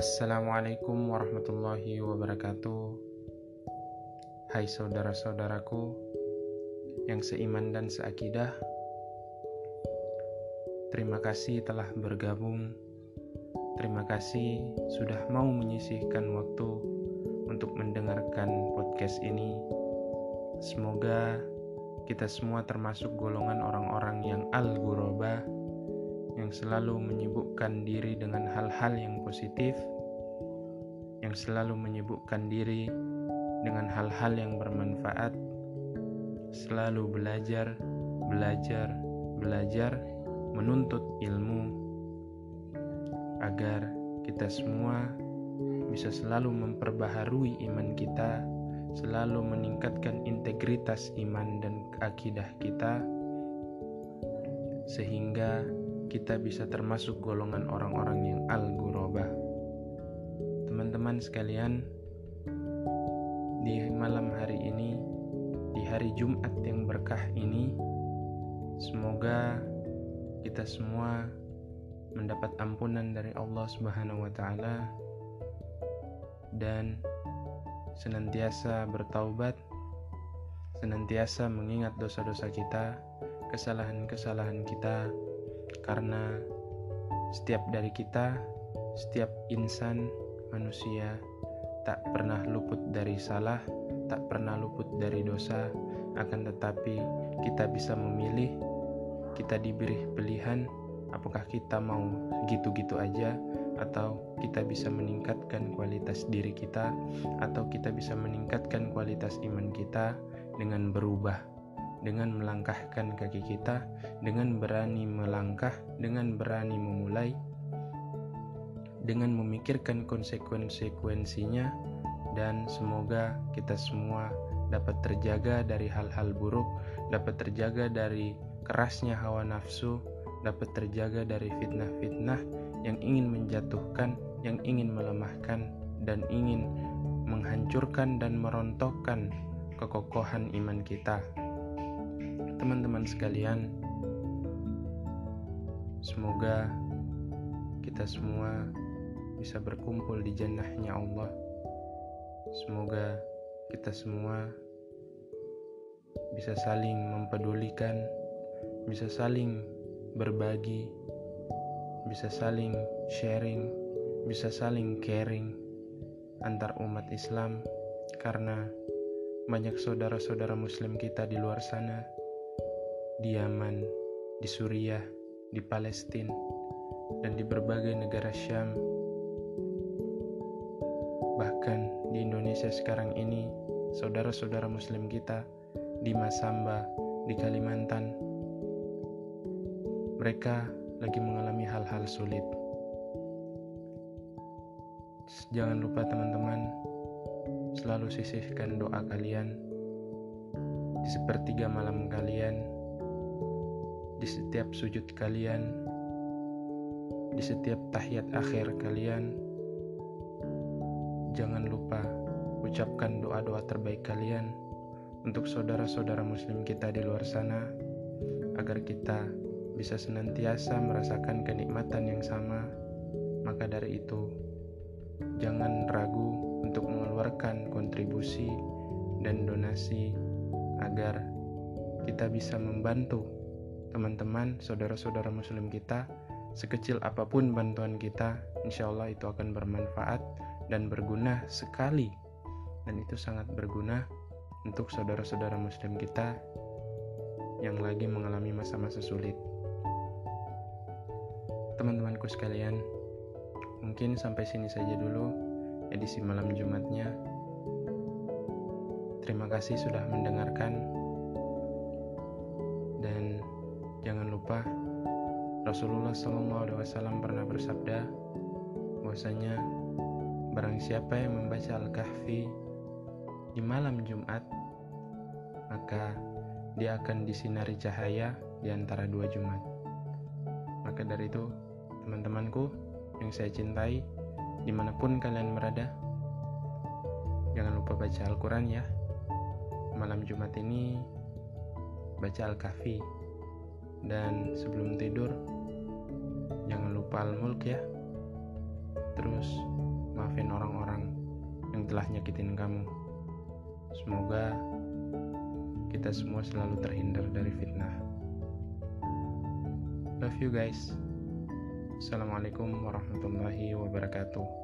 Assalamualaikum warahmatullahi wabarakatuh. Hai saudara-saudaraku yang seiman dan seakidah. Terima kasih telah bergabung. Terima kasih sudah mau menyisihkan waktu untuk mendengarkan podcast ini. Semoga kita semua termasuk golongan orang-orang yang al-ghuraba yang selalu menyibukkan diri dengan hal-hal yang positif, yang selalu menyibukkan diri dengan hal-hal yang bermanfaat, selalu belajar, belajar, belajar, menuntut ilmu, agar kita semua bisa selalu memperbaharui iman kita, selalu meningkatkan integritas iman dan akidah kita, sehingga kita bisa termasuk golongan orang-orang yang al-ghuraba. Teman-teman sekalian, di malam hari ini, di hari Jumat yang berkah ini, semoga kita semua mendapat ampunan dari Allah Subhanahu wa taala dan senantiasa bertaubat, senantiasa mengingat dosa-dosa kita, kesalahan-kesalahan kita, karena setiap dari kita, setiap insan manusia tak pernah luput dari salah, tak pernah luput dari dosa, akan tetapi kita bisa memilih, kita diberi pilihan apakah kita mau gitu-gitu aja atau kita bisa meningkatkan kualitas diri kita atau kita bisa meningkatkan kualitas iman kita dengan berubah dengan melangkahkan kaki kita, dengan berani melangkah, dengan berani memulai, dengan memikirkan konsekuensinya, dan semoga kita semua dapat terjaga dari hal-hal buruk, dapat terjaga dari kerasnya hawa nafsu, dapat terjaga dari fitnah-fitnah yang ingin menjatuhkan, yang ingin melemahkan, dan ingin menghancurkan dan merontokkan kekokohan iman kita teman-teman sekalian, semoga kita semua bisa berkumpul di jannahnya Allah. Semoga kita semua bisa saling mempedulikan, bisa saling berbagi, bisa saling sharing, bisa saling caring antar umat Islam karena banyak saudara-saudara muslim kita di luar sana di Yaman, di Suriah, di Palestina, dan di berbagai negara Syam. Bahkan di Indonesia sekarang ini, saudara-saudara muslim kita di Masamba, di Kalimantan, mereka lagi mengalami hal-hal sulit. Jangan lupa teman-teman, selalu sisihkan doa kalian di sepertiga malam kalian di setiap sujud kalian, di setiap tahiyat akhir kalian. Jangan lupa ucapkan doa-doa terbaik kalian untuk saudara-saudara Muslim kita di luar sana, agar kita bisa senantiasa merasakan kenikmatan yang sama. Maka dari itu, jangan ragu untuk mengeluarkan kontribusi dan donasi agar kita bisa membantu teman-teman, saudara-saudara muslim kita, sekecil apa pun bantuan kita, insya Allah itu akan bermanfaat dan berguna sekali. Dan itu sangat berguna untuk saudara-saudara muslim kita yang lagi mengalami masa-masa sulit. Teman-temanku sekalian, mungkin sampai sini saja dulu edisi malam Jumatnya. Terima kasih sudah mendengarkan. Rasulullah SAW pernah bersabda bahwasanya barang siapa yang membaca Al-Kahfi di malam Jumat maka dia akan disinari cahaya di antara dua Jumat. Maka dari itu, teman-temanku yang saya cintai, di mana pun kalian berada, jangan lupa baca Al-Quran ya. Malam Jumat ini baca Al-Kahfi dan sebelum tidur palmulk ya. Terus maafin orang-orang yang telah nyakitin kamu. Semoga kita semua selalu terhindar dari fitnah. Love you guys. Assalamualaikum warahmatullahi wabarakatuh.